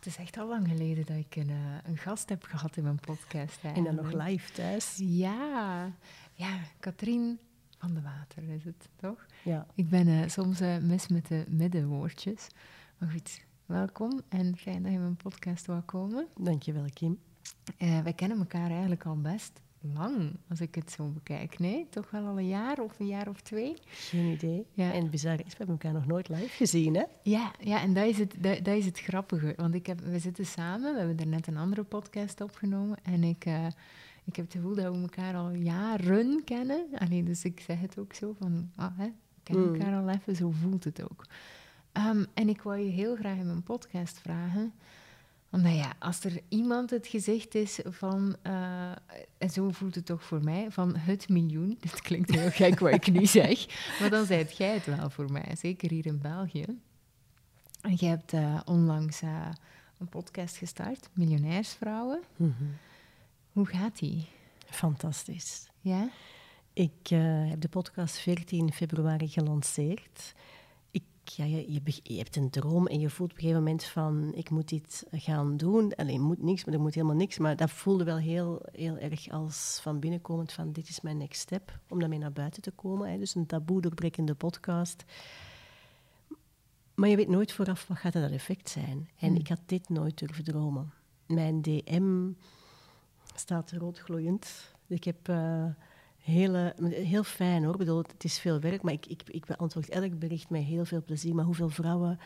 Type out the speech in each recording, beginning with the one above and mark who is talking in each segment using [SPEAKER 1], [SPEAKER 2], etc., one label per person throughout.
[SPEAKER 1] het is echt al lang geleden dat ik een, eh, een gast heb gehad in mijn podcast.
[SPEAKER 2] En dan nog live thuis.
[SPEAKER 1] Ja, ja, Katrien van de Water is het, toch?
[SPEAKER 2] Ja.
[SPEAKER 1] Ik ben eh, soms eh, mis met de middenwoordjes. Maar goed, welkom en fijn dat je in mijn podcast wou komen.
[SPEAKER 2] Dankjewel, Kim.
[SPEAKER 1] Eh, wij kennen elkaar eigenlijk al best lang, als ik het zo bekijk. Nee, toch wel al een jaar of een jaar of twee?
[SPEAKER 2] Geen idee.
[SPEAKER 1] Ja.
[SPEAKER 2] En bizarre is, we hebben elkaar nog nooit live gezien, hè?
[SPEAKER 1] Ja, ja en dat is, het, dat, dat is het grappige. Want ik heb, we zitten samen, we hebben er net een andere podcast opgenomen. En ik, eh, ik heb het gevoel dat we elkaar al jaren kennen. Allee, dus ik zeg het ook zo van, ah, hè, we kennen
[SPEAKER 2] Mm.
[SPEAKER 1] elkaar al even, zo voelt het ook. Ehm, en ik wou je heel graag in mijn podcast vragen. Omdat ja, als er iemand het gezicht is van, eh, en zo voelt het toch voor mij, van het miljoen. Dit klinkt heel gek wat ik nu zeg, maar dan zijt jij het wel voor mij, zeker hier in België. En jij hebt eh, onlangs eh, een podcast gestart, Miljonairsvrouwen. Hoe gaat die?
[SPEAKER 2] Fantastisch.
[SPEAKER 1] Ja?
[SPEAKER 2] Ik heb de podcast 14 februari gelanceerd. Ja, je, je, hebt een droom en je voelt op een gegeven moment van... ik moet dit gaan doen. Alleen moet niks, maar er moet helemaal niks. Maar dat voelde wel heel, heel erg als van binnenkomend van... dit is mijn next step, om daarmee naar buiten te komen. Hè. Dus een taboe doorbrekende podcast. Maar je weet nooit vooraf wat gaat dat effect zijn. En
[SPEAKER 1] Hmm.
[SPEAKER 2] ik had dit nooit durven dromen. Mijn DM staat roodgloeiend. Ik heb eh, hele, heel fijn hoor. Ik bedoel, het is veel werk, maar ik, ik, ik beantwoord elk bericht met heel veel plezier. Maar hoeveel vrouwen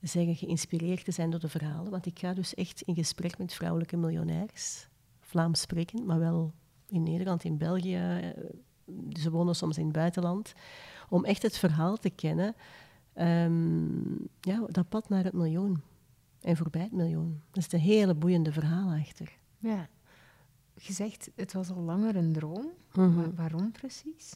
[SPEAKER 2] zeggen geïnspireerd te zijn door de verhalen? Want ik ga dus echt in gesprek met vrouwelijke miljonairs. Vlaams sprekend, maar wel in Nederland, in België. eh, Ze wonen soms in het buitenland. Om echt het verhaal te kennen. Ehm, ja, dat pad naar het miljoen. En voorbij het miljoen. Dat is een hele boeiende verhaal achter.
[SPEAKER 1] Ja. Je zegt, het was al langer een droom.
[SPEAKER 2] Mhm.
[SPEAKER 1] Wa- waarom precies?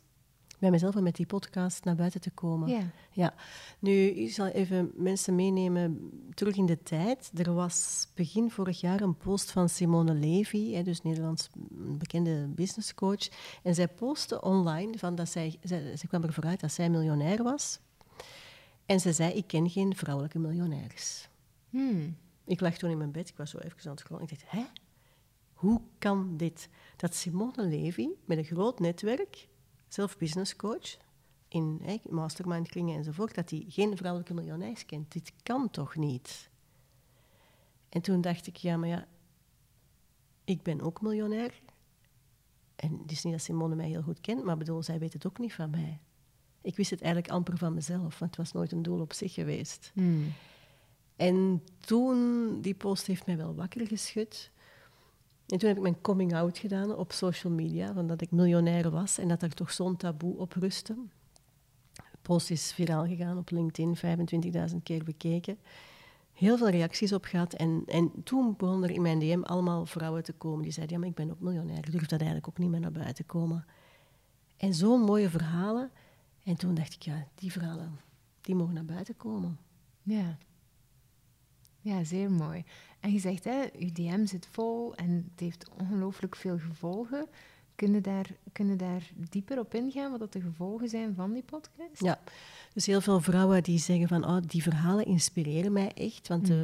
[SPEAKER 2] Bij mezelf om met die podcast naar buiten te komen.
[SPEAKER 1] Ja.
[SPEAKER 2] Ja, nu, ik zal even mensen meenemen terug in de tijd. Er was begin vorig jaar een post van Simone Levy, hè, dus Nederlands een bekende businesscoach. En zij postte online van dat zij, zij, ze kwam ervoor uit dat zij miljonair was. En ze zei, ik ken geen vrouwelijke miljonairs.
[SPEAKER 1] Hmm.
[SPEAKER 2] Ik lag toen in mijn bed, ik was zo even aan het scrollen. Ik dacht, hè? Hoe kan dit? Dat Simone Levy met een groot netwerk, zelf business coach, in hè, mastermind enzovoort, dat hij geen vrouwelijke miljonairs kent. Dit kan toch niet? En toen dacht ik, ja, maar ja, ik ben ook miljonair. En het is niet dat Simone mij heel goed kent, maar bedoel, zij weet het ook niet van mij. Ik wist het eigenlijk amper van mezelf, want het was nooit een doel op zich geweest.
[SPEAKER 1] Hmm.
[SPEAKER 2] En toen, die post heeft mij wel wakker geschud. En toen heb ik mijn coming out gedaan op social media, van dat ik miljonair was en dat er toch zo'n taboe op rustte. De post is viraal gegaan op LinkedIn, 25.000 keer bekeken. Heel veel reacties op gehad. En, en toen begonnen er in mijn DM allemaal vrouwen te komen die zeiden, ja, maar ik ben ook miljonair. Ik durf dat eigenlijk ook niet meer naar buiten komen. En zo'n mooie verhalen. En toen dacht ik, ja, die verhalen, die mogen naar buiten komen.
[SPEAKER 1] Ja. Ja, zeer mooi. En je zegt, hè, uw DM zit vol en het heeft ongelooflijk veel gevolgen. Kunnen daar, kunnen daar dieper op ingaan, wat dat de gevolgen zijn van die podcast?
[SPEAKER 2] Ja, dus heel veel vrouwen die zeggen van, oh, die verhalen inspireren mij echt. Want eh,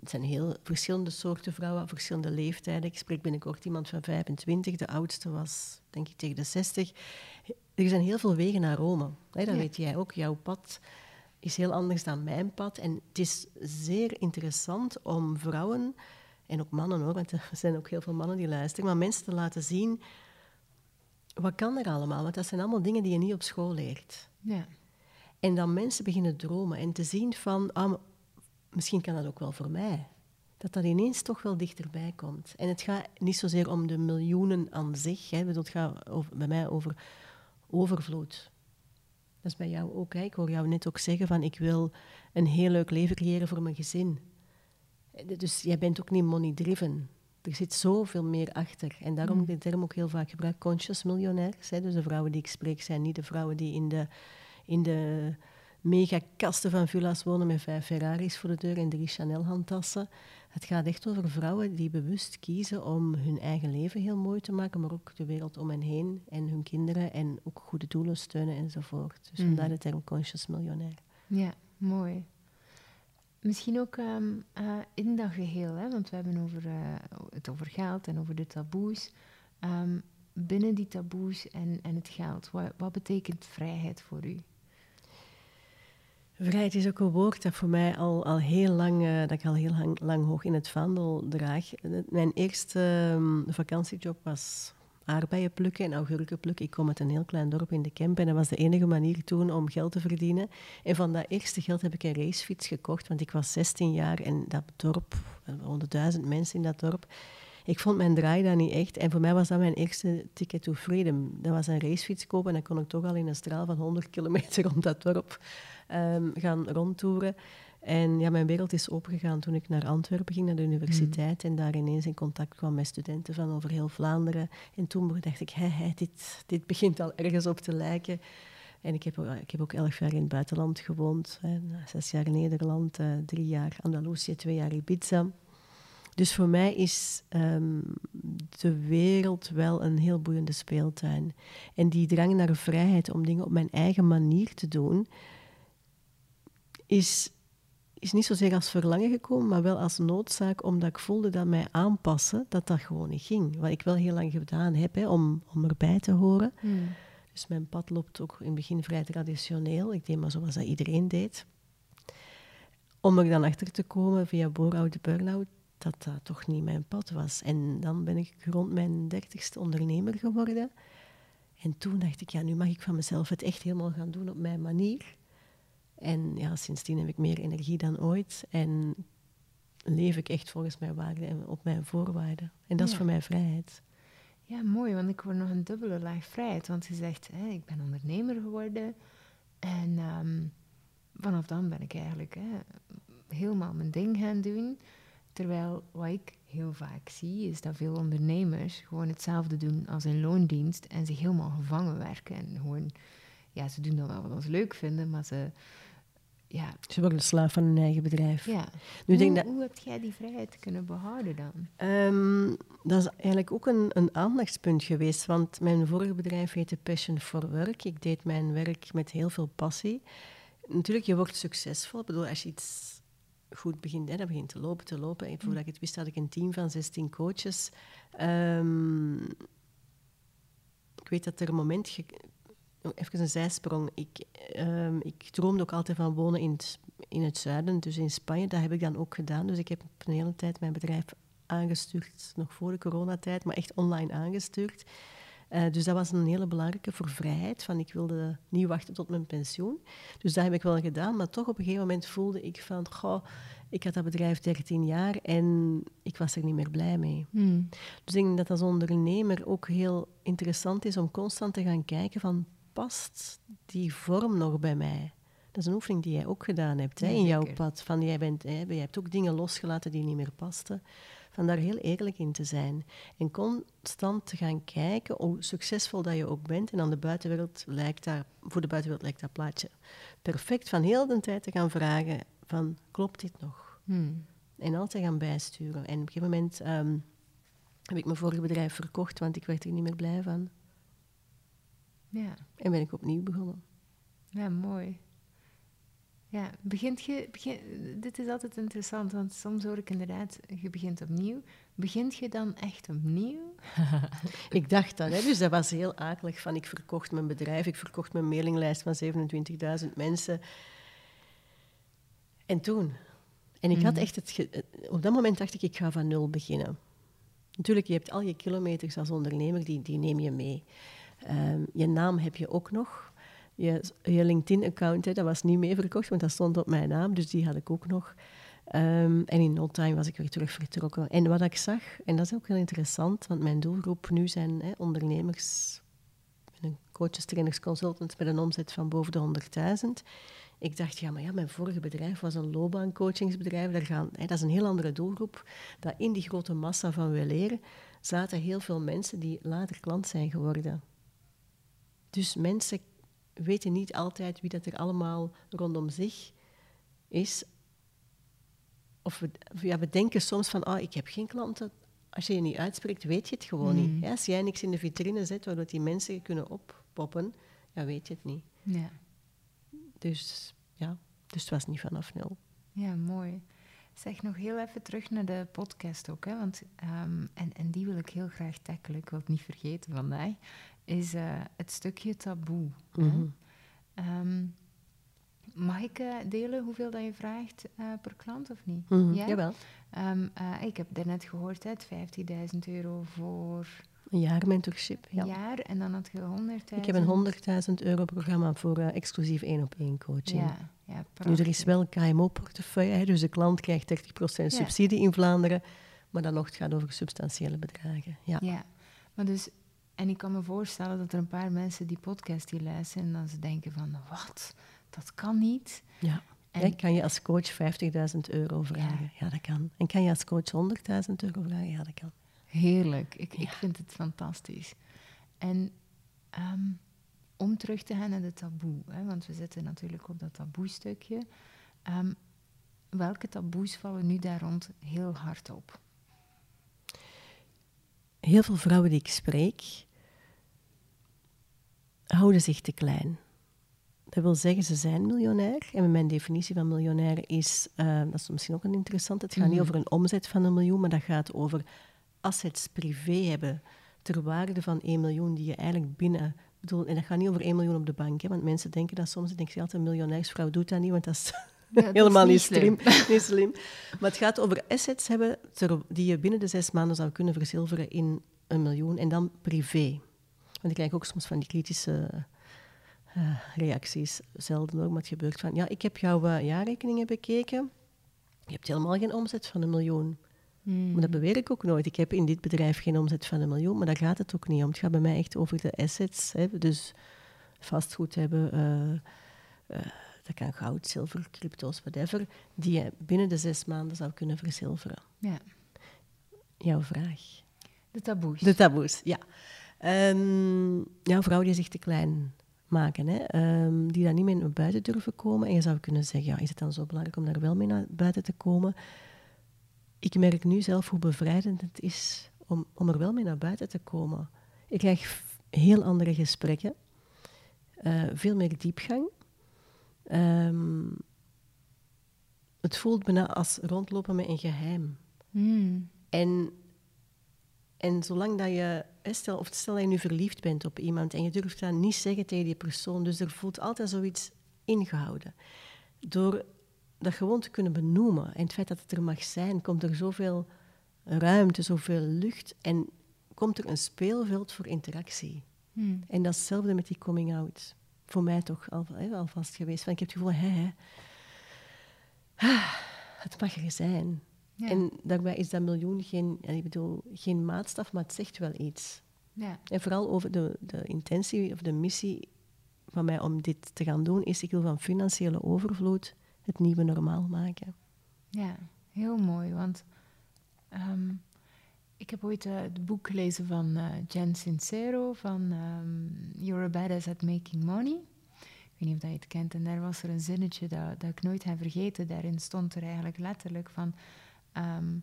[SPEAKER 2] het zijn heel verschillende soorten vrouwen, verschillende leeftijden. Ik spreek binnenkort iemand van 25, de oudste was denk ik tegen de 60. Er zijn heel veel wegen naar Rome. Hè, dat
[SPEAKER 1] Ja.
[SPEAKER 2] weet jij ook. Jouw pad is heel anders dan mijn pad. En het is zeer interessant om vrouwen, en ook mannen hoor, want er zijn ook heel veel mannen die luisteren, maar mensen te laten zien, wat kan er allemaal? Want dat zijn allemaal dingen die je niet op school leert.
[SPEAKER 1] Ja.
[SPEAKER 2] En dan mensen beginnen dromen en te zien van, ah, misschien kan dat ook wel voor mij. Dat dat ineens toch wel dichterbij komt. En het gaat niet zozeer om de miljoenen aan zich. Hè. Het gaat over, bij mij over overvloed. Dat is bij jou ook. Hè. Ik hoor jou net ook zeggen van, ik wil een heel leuk leven creëren voor mijn gezin. Dus jij bent ook niet money-driven. Er zit zoveel meer achter. En daarom
[SPEAKER 1] Mm.
[SPEAKER 2] ik de term ook heel vaak gebruik, conscious miljonairs. Hè. Dus de vrouwen die ik spreek zijn niet de vrouwen die in de, in de megakasten van villa's wonen met vijf Ferraris voor de deur en drie Chanel handtassen. Het gaat echt over vrouwen die bewust kiezen om hun eigen leven heel mooi te maken, maar ook de wereld om hen heen en hun kinderen en ook goede doelen steunen enzovoort. Dus
[SPEAKER 1] Mm.
[SPEAKER 2] vandaar de term conscious miljonair.
[SPEAKER 1] Ja, mooi. misschien ook ehm, eh, in dat geheel, hè, want we hebben over, eh, het over geld en over de taboes. Ehm, binnen die taboes en, en het geld, wat, wat betekent vrijheid voor u?
[SPEAKER 2] Vrijheid is ook een woord dat voor mij al, al heel lang, uh, dat ik al heel lang, lang hoog in het vaandel draag. Mijn eerste um, vakantiejob was aardbeien plukken en augurken plukken. Ik kom uit een heel klein dorp in de Kemp en dat was de enige manier toen om geld te verdienen. En van dat eerste geld heb ik een racefiets gekocht, want ik was 16 jaar en dat dorp, honderdduizend mensen in dat dorp. Ik vond mijn draai daar niet echt. En voor mij was dat mijn eerste ticket to freedom. Dat was een racefiets kopen en dan kon ik toch al in een straal van 100 kilometer rond dat dorp um, gaan rondtoeren. En ja, mijn wereld is opengegaan toen ik naar Antwerpen ging, naar de universiteit. En daar ineens in contact kwam met studenten van over heel Vlaanderen. En toen dacht ik, hey, dit, dit begint al ergens op te lijken. En ik heb, ik heb ook elf jaar in het buitenland gewoond. Hè. Zes jaar Nederland, uh, drie jaar Andalusië, twee jaar Ibiza. Dus voor mij is um, de wereld wel een heel boeiende speeltuin. En die drang naar vrijheid om dingen op mijn eigen manier te doen, is is niet zozeer als verlangen gekomen, maar wel als noodzaak, omdat ik voelde dat mij aanpassen, dat dat gewoon niet ging. Wat ik wel heel lang gedaan heb, hè, om, om erbij te horen. Hmm. Dus mijn pad loopt ook in het begin vrij traditioneel. Ik deed maar zoals dat iedereen deed. Om er dan achter te komen via bore-out, burn-out, dat dat toch niet mijn pad was. En dan ben ik rond mijn dertigste ondernemer geworden. En toen dacht ik, ja, nu mag ik van mezelf het echt helemaal gaan doen op mijn manier. En ja, sindsdien heb ik meer energie dan ooit. En leef ik echt volgens mijn waarden en op mijn voorwaarden. En dat is voor mij vrijheid.
[SPEAKER 1] Ja, mooi, want ik hoor nog een dubbele laag vrijheid. Want je zegt, hè, ik ben ondernemer geworden. En ehm, vanaf dan ben ik eigenlijk hè, helemaal mijn ding gaan doen. Terwijl wat ik heel vaak zie, is dat veel ondernemers gewoon hetzelfde doen als in loondienst. En zich helemaal gevangen werken. En gewoon, ja, ze doen dan wel wat ze leuk vinden, maar ze ja.
[SPEAKER 2] Ze worden slaaf van hun eigen bedrijf.
[SPEAKER 1] Ja. Nu hoe, denk dat, hoe heb jij die vrijheid kunnen behouden dan?
[SPEAKER 2] Um, dat is eigenlijk ook een, een aandachtspunt geweest. Want mijn vorige bedrijf heette Passion for Work. Ik deed mijn werk met heel veel passie. Natuurlijk, je wordt succesvol. Ik bedoel, als je iets goed begint, hè, dan begint te lopen, te lopen. En voordat ik het wist, had ik een team van 16 coaches. Um, ik weet dat er een moment even een zijsprong. Ik, um, ik droomde ook altijd van wonen in het, in het zuiden, dus in Spanje. Dat heb ik dan ook gedaan. Dus ik heb een hele tijd mijn bedrijf aangestuurd, nog voor de coronatijd, maar echt online aangestuurd. Uh, dus dat was een hele belangrijke voor vrijheid. Van ik wilde niet wachten tot mijn pensioen. Dus dat heb ik wel gedaan. Maar toch op een gegeven moment voelde ik van... Goh, ik had dat bedrijf 13 jaar en ik was er niet meer blij mee. Hmm. Dus ik denk dat als ondernemer ook heel interessant is om constant te gaan kijken van past die vorm nog bij mij? Dat is een oefening die jij ook gedaan hebt hè, in jouw pad. Van, jij, bent, hè, jij hebt ook dingen losgelaten die niet meer pasten. Van daar heel eerlijk in te zijn. En constant te gaan kijken hoe succesvol dat je ook bent. En aan de buitenwereld lijkt dat, voor de buitenwereld lijkt dat plaatje perfect. Van heel de tijd te gaan vragen van, klopt dit nog? Hmm. En altijd gaan bijsturen. En op een gegeven moment ehm, heb ik mijn vorige bedrijf verkocht, want ik werd er niet meer blij van. Ja. En ben ik opnieuw begonnen.
[SPEAKER 1] Ja, mooi. Ja, begint je, begin, dit is altijd interessant, want soms hoor ik inderdaad, je begint opnieuw. Begint je dan echt opnieuw?
[SPEAKER 2] ik dacht dat, hè, dus dat was heel akelig van, ik verkocht mijn bedrijf, ik verkocht mijn mailinglijst van 27.000 mensen. En toen? En ik had mhm. echt het, op dat moment dacht ik, ik ga van nul beginnen. Natuurlijk, je hebt al je kilometers als ondernemer, die, die neem je mee. Um, je naam heb je ook nog. Je, je LinkedIn-account, dat was niet mee verkocht, want dat stond op mijn naam, dus die had ik ook nog. Um, en in no time was ik weer terug vertrokken. En wat ik zag, en dat is ook heel interessant, want mijn doelgroep nu zijn hè, ondernemers, coaches, trainers, consultants met een omzet van boven de 100.000. Ik dacht, ja, maar ja, mijn vorige bedrijf was een loopbaancoachingsbedrijf. Daar gaan, hè, dat is een heel andere doelgroep. Dat in die grote massa van we leren zaten heel veel mensen die later klant zijn geworden. Dus mensen weten niet altijd wie dat er allemaal rondom zich is. Of we, ja, we denken soms van, ah, ik heb geen klanten. Als je je niet uitspreekt, weet je het gewoon niet. Ja, als jij niks in de vitrine zet waardoor die mensen kunnen oppoppen, ja, weet je het niet. Ja. Dus ja, dus het was niet vanaf nul.
[SPEAKER 1] Ja, mooi. Zeg nog heel even terug naar de podcast ook, hè? Want, ehm, en, en die wil ik heel graag tackelen, ik wil het niet vergeten vandaag, is uh, het stukje taboe.
[SPEAKER 2] Mhm.
[SPEAKER 1] Ehm, mag ik uh, delen hoeveel dat je vraagt uh, per klant of niet?
[SPEAKER 2] Mhm,
[SPEAKER 1] Ja?
[SPEAKER 2] Jawel.
[SPEAKER 1] Ehm, uh, ik heb daarnet gehoord, hè, het 15.000 euro voor
[SPEAKER 2] Een jaar mentorship. Ja.
[SPEAKER 1] een jaar en dan had je 100.000.
[SPEAKER 2] Ik heb een 100.000 euro programma voor eh, exclusief één op één coaching.
[SPEAKER 1] Ja, ja
[SPEAKER 2] nu, er is wel KMO-portefeuille, hè, dus de klant krijgt 30% subsidie in Vlaanderen, maar dan nog het gaat over substantiële bedragen. Ja.
[SPEAKER 1] Ja, maar dus... En ik kan me voorstellen dat er een paar mensen die podcast die luisteren en dan ze denken van, wat? Dat kan niet.
[SPEAKER 2] Ja.
[SPEAKER 1] En-
[SPEAKER 2] Ja, kan je als coach 50.000 euro vragen? Ja. dat kan. En kan je als coach 100.000 euro vragen? Ja, dat kan.
[SPEAKER 1] Heerlijk. Ik, ik vind het fantastisch. En ehm, om terug te gaan naar de taboe, hè, want we zitten natuurlijk op dat taboe-stukje. Ehm, welke taboes vallen nu daar rond heel hard op?
[SPEAKER 2] Heel veel vrouwen die ik spreek, houden zich te klein. Dat wil zeggen, ze zijn miljonair. En mijn definitie van miljonair is, eh, dat is misschien ook een interessante, het gaat niet
[SPEAKER 1] Mhm.
[SPEAKER 2] over een omzet van een miljoen, maar dat gaat over assets privé hebben ter waarde van 1 miljoen die je eigenlijk binnen... Bedoel, en dat gaat niet over 1 miljoen op de bank, hè, want mensen denken dat soms. Ik denk altijd, een miljonairsvrouw doet dat niet, want dat is
[SPEAKER 1] Ja, dat is
[SPEAKER 2] helemaal niet
[SPEAKER 1] niet
[SPEAKER 2] slim. niet slim. Maar het gaat over assets hebben ter- die je binnen de zes maanden zou kunnen verzilveren in een miljoen. En dan privé. Want ik krijg ook soms van die kritische eh, reacties. Zelden hoor, maar het gebeurt van... Ja, ik heb jouw eh, jaarrekeningen bekeken. Je hebt helemaal geen omzet van een miljoen.
[SPEAKER 1] Hmm.
[SPEAKER 2] Maar dat beweer ik ook nooit. Ik heb in dit bedrijf geen omzet van een miljoen, maar daar gaat het ook niet om. Het gaat bij mij echt over de assets. Hè. Dus vastgoed hebben, eh, dat kan goud, zilver, crypto's, whatever, die je binnen de zes maanden zou kunnen verzilveren.
[SPEAKER 1] Ja,
[SPEAKER 2] Jouw vraag.
[SPEAKER 1] de taboes.
[SPEAKER 2] De taboes, ja. Ehm ja, vrouwen die zich te klein maken, hè, ehm, die daar niet mee naar buiten durven komen. En je zou kunnen zeggen, ja, is het dan zo belangrijk om daar wel mee naar buiten te komen? Ik merk nu zelf hoe bevrijdend het is om, om er wel mee naar buiten te komen. Ik krijg heel andere gesprekken, eh, veel meer diepgang. Ehm, het voelt bijna als rondlopen met een geheim.
[SPEAKER 1] Hmm.
[SPEAKER 2] En, en zolang dat je, stel, of stel dat je nu verliefd bent op iemand en je durft dat niet zeggen tegen die persoon, dus er voelt altijd zoiets ingehouden. Door dat gewoon te kunnen benoemen en het feit dat het er mag zijn, komt er zoveel ruimte, zoveel lucht en komt er een speelveld voor interactie.
[SPEAKER 1] Hmm.
[SPEAKER 2] En dat is hetzelfde met die coming out. Voor mij toch al, hè, alvast geweest. Van, ik heb het gevoel, hè, hè, ah, het mag er zijn.
[SPEAKER 1] Ja.
[SPEAKER 2] En daarbij is dat miljoen geen, ik bedoel, geen maatstaf, maar het zegt wel iets.
[SPEAKER 1] ja.
[SPEAKER 2] En vooral over de, de intentie of de missie van mij om dit te gaan doen, is ik wil van financiële overvloed het nieuwe normaal maken.
[SPEAKER 1] Ja, heel mooi. Want ehm, ik heb ooit eh, het boek gelezen van eh, Jen Sincero van ehm, You're a Badass at Making Money. Ik weet niet of dat je het kent. En daar was er een zinnetje dat, dat ik nooit ga vergeten. Daarin stond er eigenlijk letterlijk van... ehm,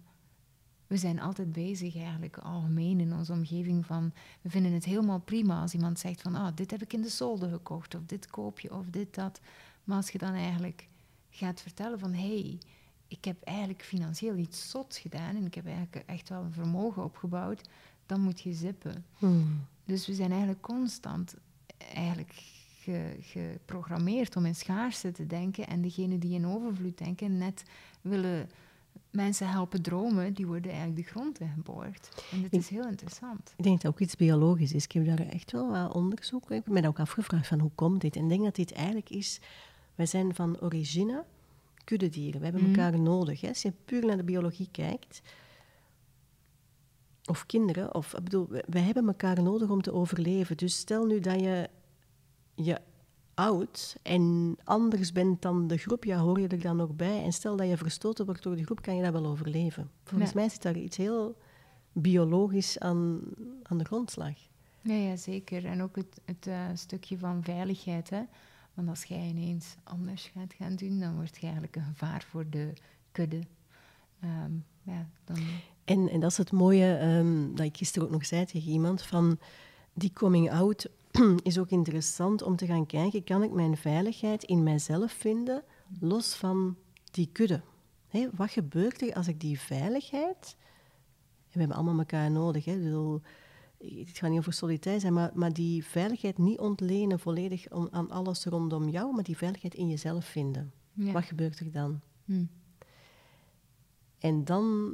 [SPEAKER 1] we zijn altijd bezig eigenlijk algemeen in onze omgeving van... We vinden het helemaal prima als iemand zegt van... Ah, dit heb ik in de solde gekocht. Of dit koop je, of dit, dat. Maar als je dan eigenlijk gaat vertellen van... hey, ik heb eigenlijk financieel iets zots gedaan... en ik heb eigenlijk echt wel een vermogen opgebouwd... dan moet je zippen. Dus we zijn eigenlijk constant eigenlijk ge- geprogrammeerd om in schaarste te denken. En degenen die in overvloed denken, net willen mensen helpen dromen, die worden eigenlijk de grond ingeboord. En
[SPEAKER 2] Ik-
[SPEAKER 1] is heel interessant.
[SPEAKER 2] Ik denk dat ook iets biologisch is. Ik heb daar echt wel wat onderzoek. Ik heb me dat ook afgevraagd van hoe komt dit? En ik denk dat dit eigenlijk is... Wij zijn van origine kuddedieren. We hebben
[SPEAKER 1] Mhm.
[SPEAKER 2] elkaar nodig. Hè. Als je puur naar de biologie kijkt... Of kinderen, of ik bedoel, we- wij hebben elkaar nodig om te overleven. Dus stel nu dat je je oud en anders bent dan de groep, ja, hoor je er dan nog bij. En stel dat je verstoten wordt door de groep, kan je dat wel overleven. Volgens
[SPEAKER 1] Ja.
[SPEAKER 2] mij zit daar iets heel biologisch aan, aan de grondslag.
[SPEAKER 1] Ja, ja, zeker. En ook het, het eh, stukje van veiligheid. Hè? Want als jij ineens anders gaat gaan doen, dan word je eigenlijk een gevaar voor de kudde. Ehm, ja, dan...
[SPEAKER 2] En, en dat is het mooie ehm, dat ik gisteren ook nog zei tegen iemand, van die coming out is ook interessant om te gaan kijken, kan ik mijn veiligheid in mijzelf vinden, los van die kudde. Wat gebeurt er als ik die veiligheid... En we hebben allemaal elkaar nodig. Hè, bedoel, het gaat niet over solidariteit zijn, maar, maar die veiligheid niet ontlenen volledig om, aan alles rondom jou, maar die veiligheid in jezelf vinden. Wat gebeurt er dan? Hm. En dan,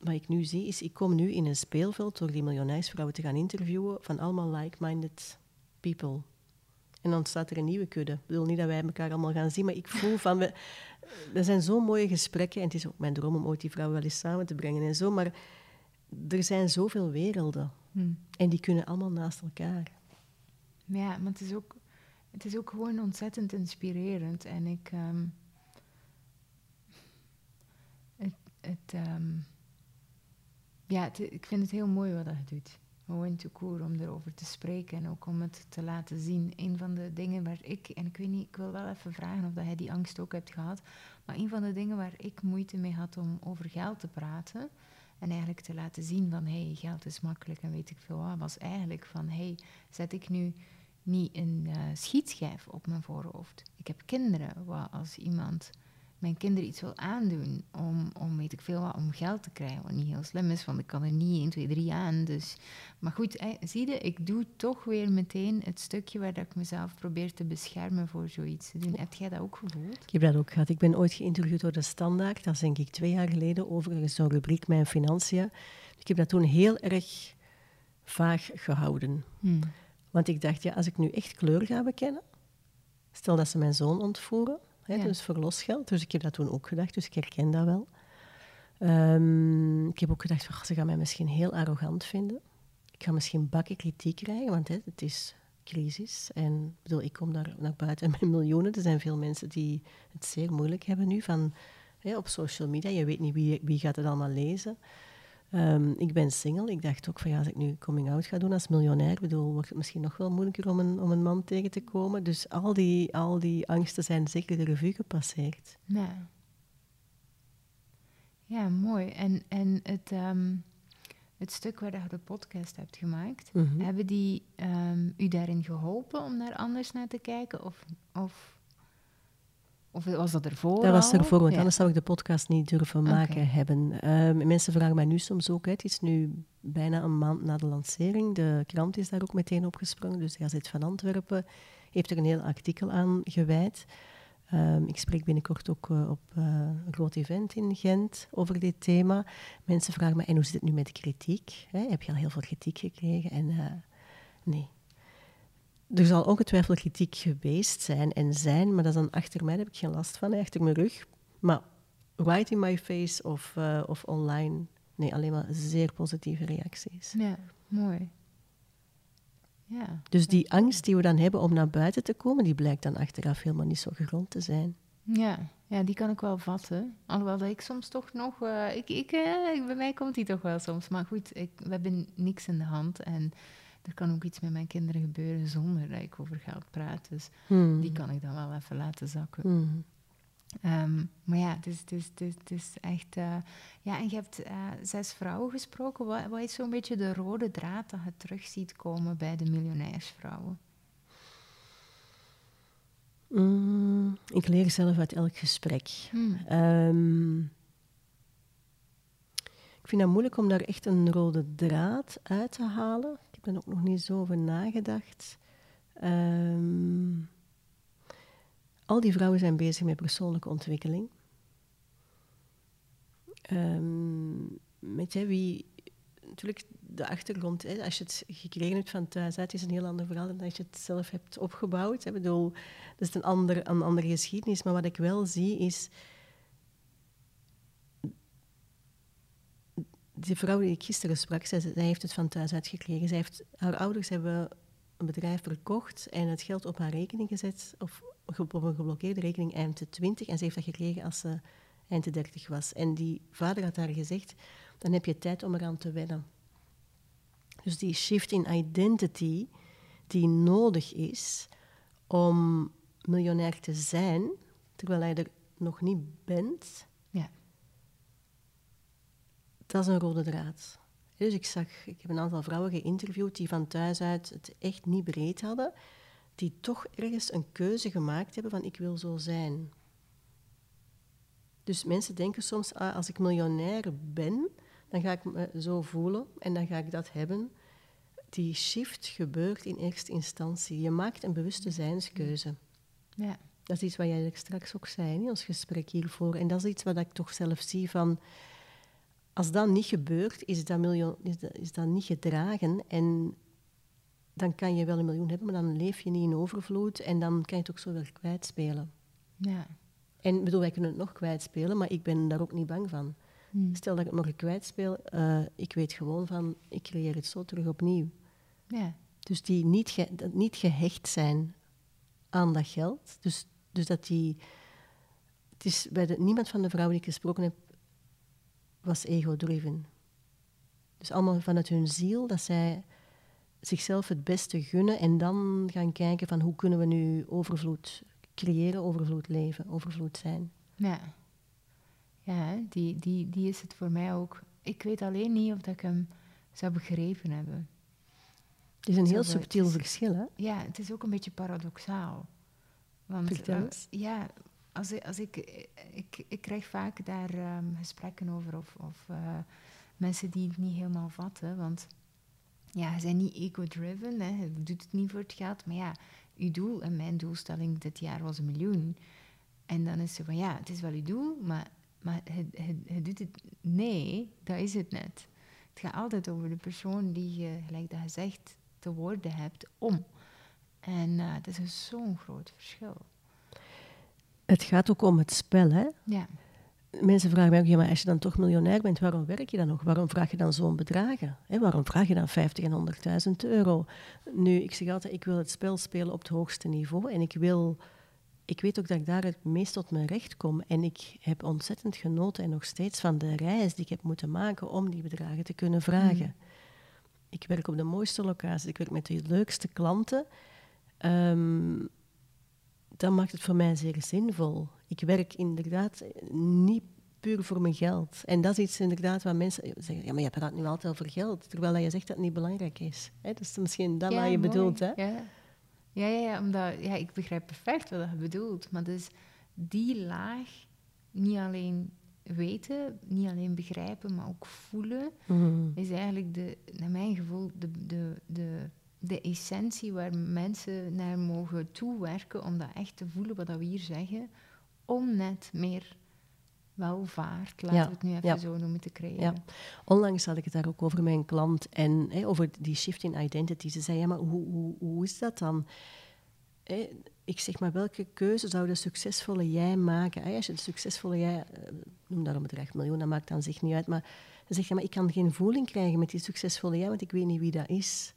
[SPEAKER 2] wat ik nu zie, is ik kom nu in een speelveld door die miljonairsvrouwen te gaan interviewen van allemaal like-minded people. En dan staat er een nieuwe kudde. Ik bedoel niet dat wij elkaar allemaal gaan zien, maar ik voel van... We, er zijn zo mooie gesprekken en het is ook mijn droom om ooit die vrouwen wel eens samen te brengen en zo, maar er zijn zoveel werelden. Hm. En die kunnen allemaal naast elkaar.
[SPEAKER 1] Ja, maar het is ook, het is ook gewoon ontzettend inspirerend. En ik... Ehm, het, het, ehm, ja, ik vind het heel mooi wat je doet. Gewoon te cool om erover te spreken en ook om het te laten zien. Een van de dingen waar ik, en ik weet niet, ik wil wel even vragen of dat jij die angst ook hebt gehad, maar een van de dingen waar ik moeite mee had om over geld te praten, en eigenlijk te laten zien van, hé, hey, geld is makkelijk en weet ik veel wat, was eigenlijk van, hé, hey, zet ik nu niet een uh, schietschijf op mijn voorhoofd. Ik heb kinderen, wat als iemand mijn kinderen iets wil aandoen om, om weet ik veel wat, om geld te krijgen. Wat niet heel slim is, want ik kan er niet 1, 2, 3 aan. Dus. Maar goed, zie je, ik doe toch weer meteen het stukje waar dat ik mezelf probeer te beschermen voor zoiets te doen. Heb jij dat ook gevoeld?
[SPEAKER 2] Ik heb dat ook gehad. Ik ben ooit geïnterviewd door de Standaard, dat is denk ik twee jaar geleden, over zo'n rubriek Mijn Financiën. Ik heb dat toen heel erg vaag gehouden. Hmm. Want ik dacht, ja, als ik nu echt kleur ga bekennen, stel dat ze mijn zoon ontvoeren, Hè, Dus voor losgeld. Dus ik heb dat toen ook gedacht, dus ik herken dat wel. Um, ik heb ook gedacht, oh, ze gaan mij misschien heel arrogant vinden. Ik ga misschien bakken kritiek krijgen, want hè, het is crisis. En bedoel, ik kom daar naar buiten met miljoenen. Er zijn veel mensen die het zeer moeilijk hebben nu van, hè, op social media. Je weet niet wie, wie gaat het allemaal lezen. Um, ik ben single. Ik dacht ook van ja, als ik nu coming out ga doen als miljonair, bedoel, wordt het misschien nog wel moeilijker om een, om een man tegen te komen. Dus al die, al die angsten zijn zeker de revue gepasseerd.
[SPEAKER 1] Ja, ja mooi. En, en het, um, het stuk waar je de podcast hebt gemaakt, mhm. hebben die um, u daarin geholpen om daar anders naar te kijken? Of, of of was dat ervoor?
[SPEAKER 2] Dat was ervoor, want anders zou ik de podcast niet durven maken hebben. Ehm, mensen vragen mij nu soms ook, het is nu bijna een maand na de lancering. De krant is daar ook meteen opgesprongen, dus de Gazet van Antwerpen heeft er een heel artikel aan gewijd. Um, ik spreek binnenkort ook uh, op uh, een groot event in Gent over dit thema. Mensen vragen me, en hoe zit het nu met de kritiek? Hè? Heb je al heel veel kritiek gekregen? En uh, nee, er zal ongetwijfeld kritiek geweest zijn en zijn, maar dat is dan achter mij, daar heb ik geen last van, achter mijn rug. Maar right in my face of, uh, of online, nee, alleen maar zeer positieve reacties.
[SPEAKER 1] Ja, mooi.
[SPEAKER 2] Ja. Dus die angst die we dan hebben om naar buiten te komen, die blijkt dan achteraf helemaal niet zo gegrond te zijn.
[SPEAKER 1] Ja, ja die kan ik wel vatten. Alhoewel dat ik soms toch nog... Uh, ik, ik, uh, bij mij komt die toch wel soms. Maar goed, ik, we hebben niks in de hand en er kan ook iets met mijn kinderen gebeuren zonder dat ik over geld praat. Dus hmm. die kan ik dan wel even laten zakken. Hmm. Ehm, maar ja, het is, het is, het is, echt... Uh, ja, en je hebt uh, zes vrouwen gesproken. Wat, wat is zo'n beetje de rode draad dat je terug ziet komen bij de miljonairsvrouwen?
[SPEAKER 2] Mm, ik leer zelf uit elk gesprek. Hmm. Um, ik vind het moeilijk om daar echt een rode draad uit te halen er ook nog niet zo over nagedacht. Ehm, al die vrouwen zijn bezig met persoonlijke ontwikkeling. Weet je, wie, natuurlijk de achtergrond, hè, als je het gekregen hebt van thuis uit, is een heel ander verhaal dan als je het zelf hebt opgebouwd. Ik bedoel, dat is een, ander, een andere geschiedenis. Maar wat ik wel zie is die vrouw die ik gisteren sprak, zij, heeft het van thuis uitgekregen. Zij heeft, haar ouders hebben een bedrijf verkocht en het geld op haar rekening gezet, of op een geblokkeerde rekening eind de 20. En ze heeft dat gekregen als ze eind de 30 was. En die vader had haar gezegd, dan heb je tijd om eraan te wennen. Dus die shift in identity die nodig is om miljonair te zijn, terwijl hij er nog niet bent, dat is een rode draad. Dus ik zag, ik heb een aantal vrouwen geïnterviewd die van thuis uit het echt niet breed hadden, die toch ergens een keuze gemaakt hebben van ik wil zo zijn. Dus mensen denken soms, ah, als ik miljonair ben, dan ga ik me zo voelen en dan ga ik dat hebben. Die shift gebeurt in eerste instantie. Je maakt een bewuste zijnskeuze.
[SPEAKER 1] Ja.
[SPEAKER 2] Dat is iets wat jij straks ook zei in ons gesprek hiervoor. En dat is iets wat ik toch zelf zie van... Als dat niet gebeurt, is dat, miljoen, is dat, is dat niet gedragen. En dan kan je wel een miljoen hebben, maar dan leef je niet in overvloed. En dan kan je het ook zo weer kwijtspelen.
[SPEAKER 1] Ja.
[SPEAKER 2] En bedoel, wij kunnen het nog kwijtspelen, maar ik ben daar ook niet bang van.
[SPEAKER 1] Hm.
[SPEAKER 2] Stel dat ik het nog kwijtspeel, uh, ik weet gewoon van, ik creëer het zo terug opnieuw.
[SPEAKER 1] Ja.
[SPEAKER 2] Dus die niet, ge, niet gehecht zijn aan dat geld. Dus, dus dat die... Het is bij de, niemand van de vrouwen die ik gesproken heb, was ego-driven. Dus allemaal vanuit hun ziel, dat zij zichzelf het beste gunnen en dan gaan kijken van hoe kunnen we nu overvloed creëren, overvloed leven, overvloed zijn.
[SPEAKER 1] Ja, ja die, die, die is het voor mij ook. Ik weet alleen niet of dat ik hem zou begrepen hebben.
[SPEAKER 2] Het is een heel subtiel verschil, hè?
[SPEAKER 1] Ja, het is ook een beetje paradoxaal.
[SPEAKER 2] Want, Vertel eens.
[SPEAKER 1] ja, als, ik, ik, krijg vaak daar um, gesprekken over of, of uh, mensen die het niet helemaal vatten. Want ja, ze zijn niet ego-driven, je doet het niet voor het geld. Maar ja, uw doel en mijn doelstelling dit jaar was een miljoen. En dan is ze van, ja, het is wel uw doel, maar, maar het, doet het... Nee, dat is het net. Het gaat altijd over de persoon die je, gelijk dat je zegt, te woorden hebt om. En uh, dat is zo'n groot verschil.
[SPEAKER 2] Het gaat ook om het spel, hè?
[SPEAKER 1] Ja
[SPEAKER 2] mensen vragen mij ook, ja, maar als je dan toch miljonair bent, waarom werk je dan nog? Waarom vraag je dan zo'n bedragen? Hè? Waarom vraag je dan 50 en 100.000 euro? Nu, ik zeg altijd, ik wil het spel spelen op het hoogste niveau en ik wil... Ik weet ook dat ik daar het meest tot mijn recht kom. En ik heb ontzettend genoten en nog steeds van de reis die ik heb moeten maken om die bedragen te kunnen vragen. Mm. Ik werk op de mooiste locaties, ik werk met de leukste klanten. Um, dat maakt het voor mij zeer zinvol. Ik werk inderdaad niet puur voor mijn geld. En dat is iets inderdaad waar mensen zeggen, ja, maar je praat nu altijd over geld, terwijl je zegt dat het niet belangrijk is. Hè? Dat is misschien dat wat je bedoelt, hè?
[SPEAKER 1] Ja. Ja, ja, ja, omdat, ja, ik begrijp perfect wat je bedoelt. Maar dus die laag, niet alleen weten, niet alleen begrijpen, maar ook voelen,
[SPEAKER 2] mhm.
[SPEAKER 1] is eigenlijk, de, naar mijn gevoel, de, de, de de essentie waar mensen naar mogen toewerken om dat echt te voelen wat we hier zeggen, om net meer welvaart, laten we het nu even zo noemen, te creëren. Ja.
[SPEAKER 2] Onlangs had ik het daar ook over mijn klant en over die shift in identity. Ze zei, ja, maar hoe, hoe, hoe is dat dan? ik zeg maar, welke keuze zou de succesvolle jij maken? als je de succesvolle jij, eh, noem daar een bedrag miljoen, dat maakt aan zich niet uit, maar ze zegt, ja, maar ik kan geen voeling krijgen met die succesvolle jij, want ik weet niet wie dat is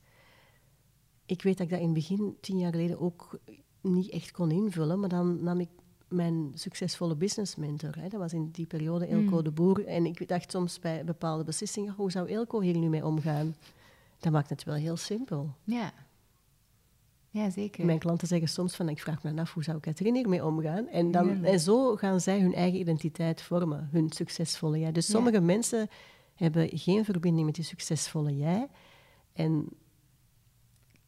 [SPEAKER 2] ik weet dat ik dat in het begin, tien jaar geleden, ook niet echt kon invullen. Maar dan nam ik mijn succesvolle business mentor. Hè. Dat was in die periode Elko mm. de Boer. En ik dacht soms bij bepaalde beslissingen, hoe zou Elko hier nu mee omgaan? Dat maakt het wel heel simpel.
[SPEAKER 1] Ja. Ja, zeker.
[SPEAKER 2] Mijn klanten zeggen soms van, ik vraag me af, hoe zou Katrien hiermee omgaan? En, dan, en zo gaan zij hun eigen identiteit vormen, hun succesvolle jij. Dus sommige mensen hebben geen verbinding met die succesvolle jij. En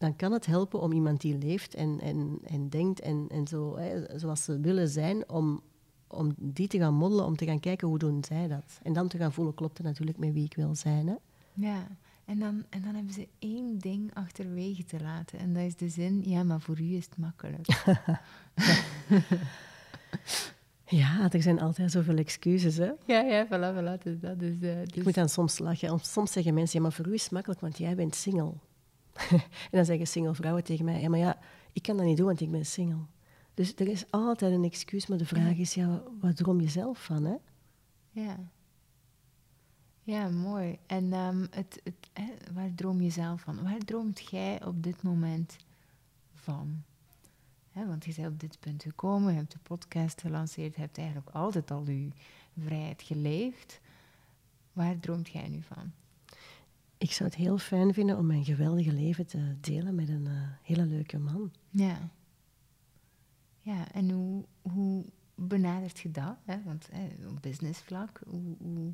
[SPEAKER 2] dan kan het helpen om iemand die leeft en, en, en denkt en, en zo, hè, zoals ze willen zijn, om, om die te gaan moddelen, om te gaan kijken hoe doen zij dat. En dan te gaan voelen, klopt het natuurlijk met wie ik wil zijn. Hè?
[SPEAKER 1] Ja, en dan, en dan hebben ze één ding achterwege te laten. En dat is de zin, ja, maar voor u is het makkelijk.
[SPEAKER 2] ja, er zijn altijd zoveel excuses, hè?
[SPEAKER 1] Ja, ja, voilà, voilà. Dus dat is, uh, dus...
[SPEAKER 2] Ik moet dan soms lachen. Soms zeggen mensen, ja, maar voor u is het makkelijk, want jij bent single. en dan zeggen single vrouwen tegen mij, ja, maar ja, ik kan dat niet doen, want ik ben single. Dus er is altijd een excuus, maar de vraag is, ja, wat droom je zelf van, hè?
[SPEAKER 1] Ja. Ja, mooi. En um, het, het, hè, waar droom je zelf van? Waar droomt jij op dit moment van? Hè, want je bent op dit punt gekomen, je hebt de podcast gelanceerd, je hebt eigenlijk altijd al je vrijheid geleefd. Waar droomt jij nu van?
[SPEAKER 2] Ik zou het heel fijn vinden om mijn geweldige leven te delen met een uh, hele leuke man.
[SPEAKER 1] Ja. Ja, en hoe, hoe benadert je dat? Hè? Want op businessvlak, hoe, hoe,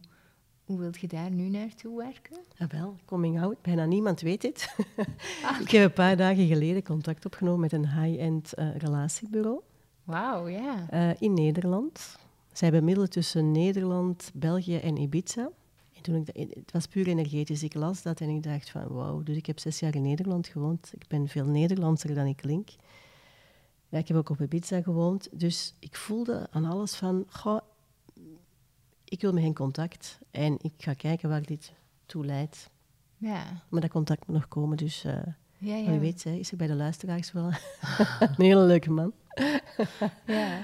[SPEAKER 1] hoe wilt je daar nu naartoe werken?
[SPEAKER 2] Ja, wel, coming out. Bijna niemand weet dit. Ah. ik heb een paar dagen geleden contact opgenomen met een high-end uh, relatiebureau.
[SPEAKER 1] Wauw, ja.
[SPEAKER 2] Uh, in Nederland zij bemiddelen tussen Nederland, België en Ibiza. En toen ik dat- het was puur energetisch. Ik las dat en ik dacht van wauw. Dus ik heb zes jaar in Nederland gewoond. Ik ben veel Nederlandser dan ik klink. Ja, ik heb ook op Ibiza gewoond. Dus ik voelde aan alles van, goh, ik wil met hen contact. En ik ga kijken waar dit toe leidt.
[SPEAKER 1] Ja,
[SPEAKER 2] Maar dat contact moet nog komen. Dus eh,
[SPEAKER 1] ja, ja.
[SPEAKER 2] wie weet hè, is er bij de luisteraars wel een hele leuke man.
[SPEAKER 1] Ja.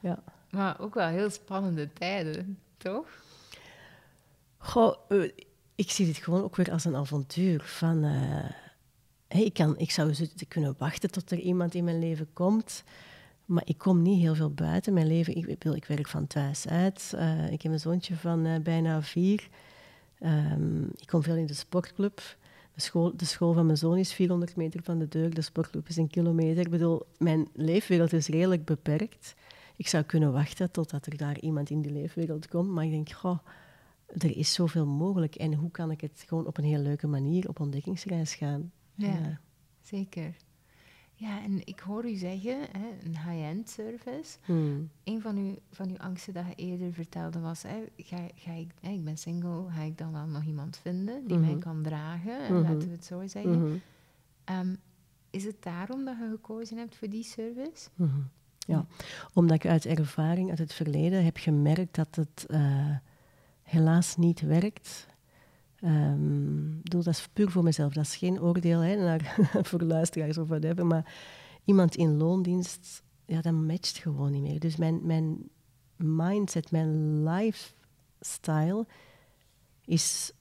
[SPEAKER 2] Ja.
[SPEAKER 1] Maar ook wel heel spannende tijden, toch?
[SPEAKER 2] Goh, eh, ik zie dit gewoon ook weer als een avontuur. Van, eh, ik, kan, ik zou zo kunnen wachten tot er iemand in mijn leven komt. Maar ik kom niet heel veel buiten. Mijn leven, ik, ik, ik werk van thuis uit. Eh, ik heb een zoontje van bijna vier. Ehm, ik kom veel in de sportclub. De school, de school van mijn zoon is 400 meter van de deur. De sportclub is een kilometer. Ik bedoel, mijn leefwereld is redelijk beperkt. Ik zou kunnen wachten totdat er daar iemand in die leefwereld komt. Maar ik denk, goh, er is zoveel mogelijk. En hoe kan ik het gewoon op een heel leuke manier op ontdekkingsreis gaan?
[SPEAKER 1] Ja. Zeker. Ja, en ik hoor u zeggen, hè, een high-end service.
[SPEAKER 2] hmm,
[SPEAKER 1] Een van uw, van uw angsten dat je eerder vertelde was, hè, ga, ga ik, hè, ik ben single, ga ik dan wel nog iemand vinden die mij
[SPEAKER 2] Mhm.
[SPEAKER 1] kan dragen?
[SPEAKER 2] Mhm.
[SPEAKER 1] Laten we het zo zeggen.
[SPEAKER 2] mhm,
[SPEAKER 1] Ehm, is het daarom dat je gekozen hebt voor die service?
[SPEAKER 2] Ja, omdat ik uit ervaring uit het verleden heb gemerkt dat het eh, helaas niet werkt. Ik bedoel, dat is puur voor mezelf. Dat is geen oordeel hè, naar, voor luisteraars of whatever. Maar iemand in loondienst, ja, dat matcht gewoon niet meer. Dus mijn, mijn mindset, mijn lifestyle is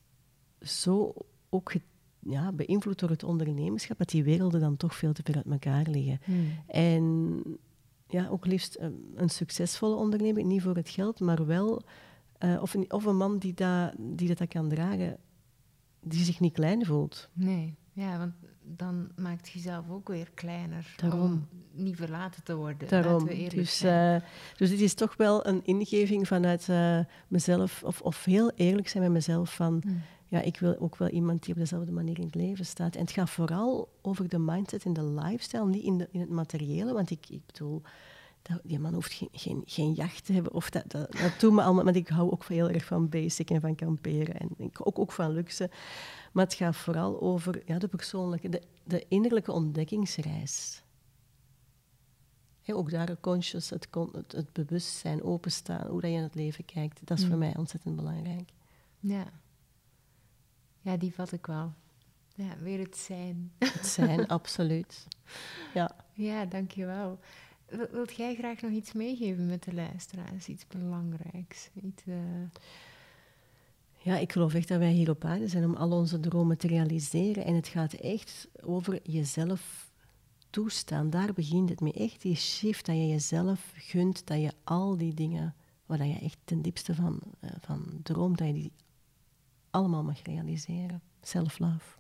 [SPEAKER 2] zo ook ja, beïnvloed door het ondernemerschap, dat die werelden dan toch veel te ver uit elkaar liggen. En ja, ook liefst een, een succesvolle ondernemer, niet voor het geld, maar wel, eh, of, een, of een man die dat, die dat kan dragen, die zich niet klein voelt.
[SPEAKER 1] Nee, ja, want dan maakt je jezelf ook weer kleiner
[SPEAKER 2] Daarom.
[SPEAKER 1] om niet verlaten te worden.
[SPEAKER 2] Daarom.
[SPEAKER 1] We
[SPEAKER 2] Dus, eh, dus dit is toch wel een ingeving vanuit eh, mezelf, of, of heel eerlijk zijn met mezelf van,
[SPEAKER 1] Mm.
[SPEAKER 2] ja, ik wil ook wel iemand die op dezelfde manier in het leven staat. En het gaat vooral over de mindset en de lifestyle, niet in, de, in het materiële, want ik, ik bedoel, dat, die man hoeft geen, geen, geen jacht te hebben, of dat, dat, dat doet me allemaal, maar ik hou ook heel erg van basic en van kamperen en ik, ook, ook van luxe. Maar het gaat vooral over ja, de persoonlijke, de, de innerlijke ontdekkingsreis. Ook daar conscious, het, het, het bewustzijn, openstaan, hoe dat je in het leven kijkt, dat is voor
[SPEAKER 1] Mm.
[SPEAKER 2] mij ontzettend belangrijk.
[SPEAKER 1] Ja. ja, die vat ik wel. Ja, weer het zijn.
[SPEAKER 2] Het zijn, absoluut. Ja.
[SPEAKER 1] Ja, dankjewel. Wil- Wilt jij graag nog iets meegeven met de luisteraars? Iets belangrijks? Iets, eh,
[SPEAKER 2] ja, ik geloof echt dat wij hier op aarde zijn om al onze dromen te realiseren. En het gaat echt over jezelf toestaan. Daar begint het mee. Echt die shift dat je jezelf gunt, dat je al die dingen waar je echt ten diepste van, eh, van droomt, dat je die allemaal mag realiseren. Self-love.